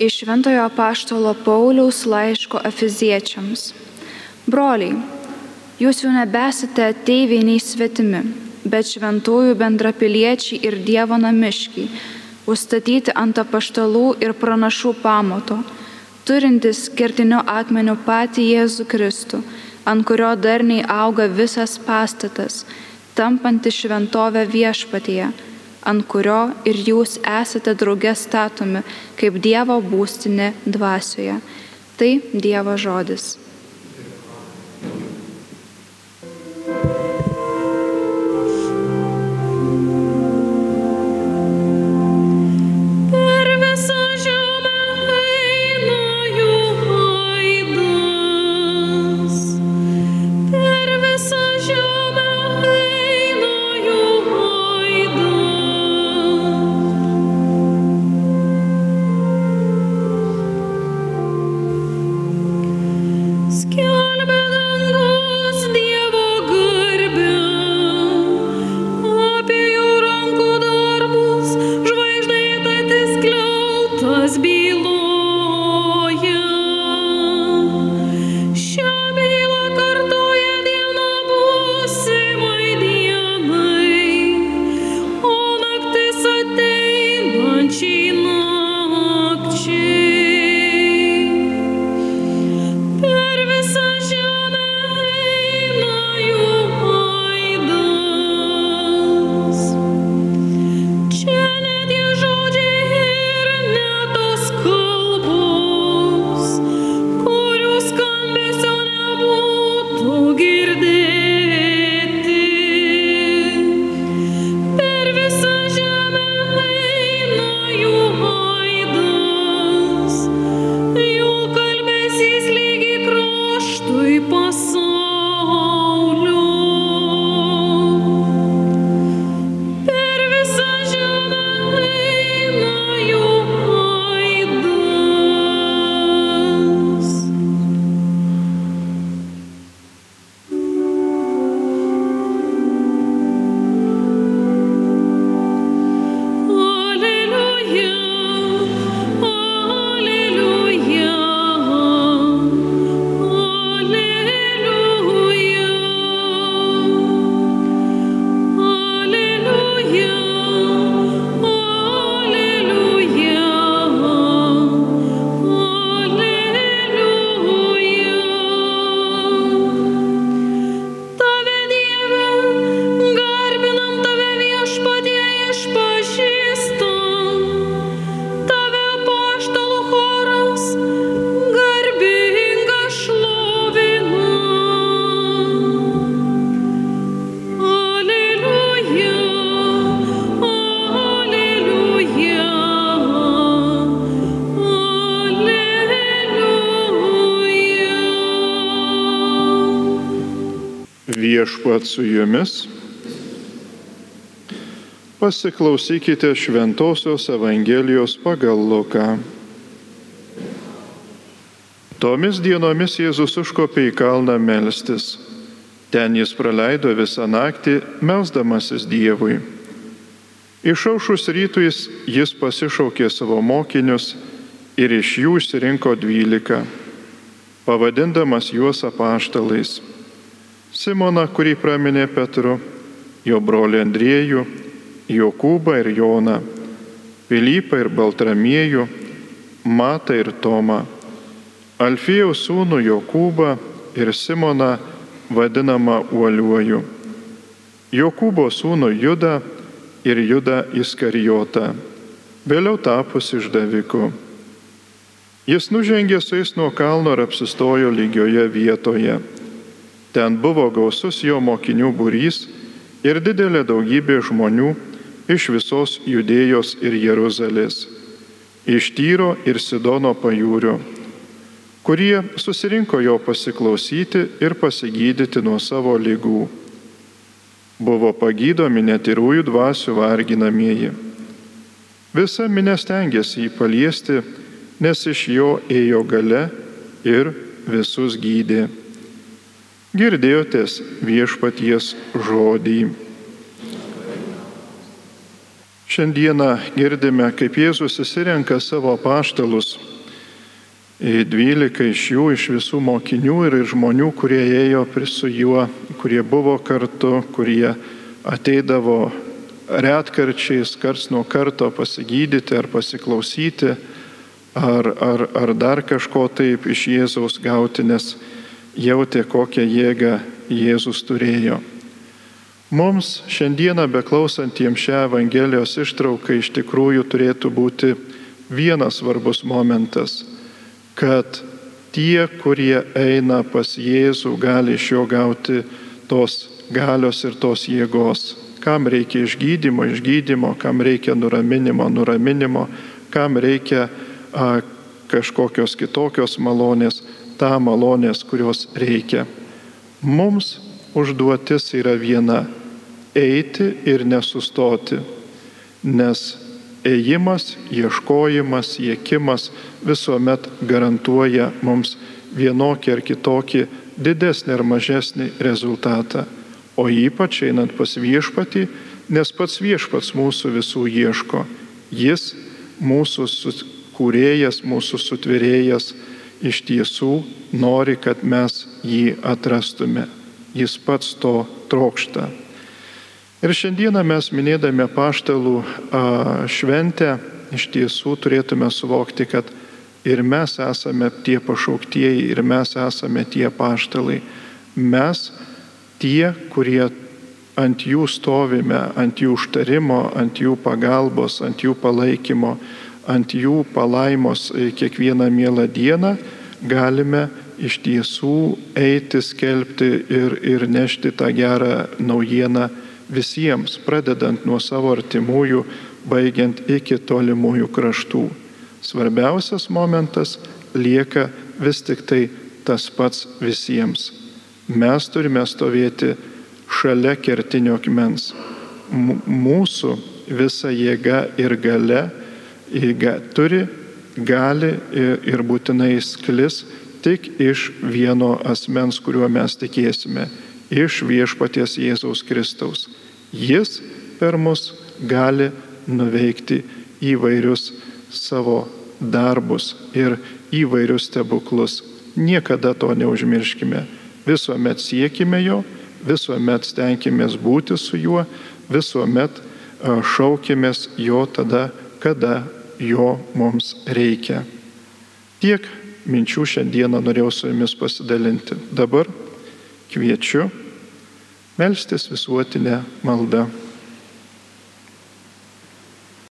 Iš Šventojo Paštolo Pauliaus laiško Efiziečiams. Broliai, jūs jau nebesate ateiviniai svetimi, bet šventųjų bendrapiliečiai ir Dievo namiškiai, užstatyti ant apaštalų ir pranašų pamato, turintis kertinio akmenio patį Jėzų Kristų, ant kurio darniai auga visas pastatas, tampanti šventovę viešpatyje ant kurio ir jūs esate draugė statomi kaip Dievo būstinė dvasioje. Tai Dievo žodis. Does belong. Viešpat su jumis. Pasiklausykite Šventojios Evangelijos pagal Luką. Tomis dienomis Jėzus užkopė į kalną melstis. Ten jis praleido visą naktį, melzdamasis Dievui. Išaušus rytais jis pasišaukė savo mokinius ir iš jų išsirinko dvylika, pavadindamas juos apaštalais Simoną, kurį praminė Petru, jo brolį Andriejų, Jokūbą ir Joną, Pilypą ir Baltramiejų, Matą ir Tomą, Alfijaus sūnų Jokūbą ir Simoną vadinamą Uoliuoju, Jokūbo sūnų Judą ir Judą Iskarijotą, vėliau tapus išdaviku. Jis nužengė su jais nuo kalno ir apsistojo lygioje vietoje Ten buvo gausus jo mokinių būrys ir didelė daugybė žmonių iš visos Judėjos ir Jeruzalės, iš Tyro ir Sidono pajūrio, kurie susirinko jo pasiklausyti ir pasigydyti nuo savo lygų. Buvo pagydomi netirųjų dvasių varginamieji. Visa minė stengiasi jį paliesti, nes iš jo ėjo gale ir visus gydė. Girdėjotės viešpaties žodį. Šiandieną girdime, kaip Jėzus įsirenka savo paštalus. Dvylika iš jų, iš visų mokinių ir žmonių, kurie ėjo su juo, kurie buvo kartu, kurie ateidavo retkarčiais, karts nuo karto pasigydyti ar pasiklausyti, ar, ar, ar dar kažko taip iš Jėzaus gauti, nes jautė, kokią jėgą Jėzus turėjo. Mums šiandieną beklausantiems šią Evangelijos ištrauką iš tikrųjų turėtų būti vienas svarbus momentas, kad tie, kurie eina pas Jėzų, gali iš jo gauti tos galios ir tos jėgos. Kam reikia išgydymo, išgydymo, kam reikia nuraminimo, nuraminimo, kam reikia a, kažkokios kitokios malonės, tą malonės, kurios reikia. Mums užduotis yra viena eiti ir nesustoti, nes ėjimas, ieškojimas, siekimas visuomet garantuoja mums vienokį ar kitokį didesnį ar mažesnį rezultatą. O ypač einant pas viešpatį, nes pats viešpats mūsų visų ieško. Jis mūsų kūrėjas, mūsų sutvirėjas iš tiesų nori, kad mes jį atrastume. Jis pats to trokšta. Ir šiandieną mes minėdami paštalų šventę iš tiesų turėtume suvokti, kad ir mes esame tie pašauktieji, ir mes esame tie paštalai. Mes tie, kurie ant jų stovime, ant jų užtarimo, ant jų pagalbos, ant jų palaikymo, ant jų palaimos e, kiekvieną mielą dieną galime iš tiesų eiti, skelbti ir, ir nešti tą gerą naujieną visiems, pradedant nuo savo artimųjų, baigiant iki tolimųjų kraštų. Svarbiausias momentas lieka vis tik tai tas pats visiems. Mes turime stovėti šalia kertinio akmens. Mūsų visa jėga ir gale turi, gali ir būtinai sklis tik iš vieno asmens, kuriuo mes tikėsime - iš viešpaties Jėzaus Kristaus. Jis per mus gali nuveikti įvairius savo darbus ir įvairius stebuklus. Niekada to neužmirškime. Visuomet siekime jo, visuomet stenkimės būti su juo, visuomet šaukimės jo tada, kada jo mums reikia. Tiek minčių šiandieną norėjau su jumis pasidalinti. Dabar kviečiu melstis visuotinę maldą.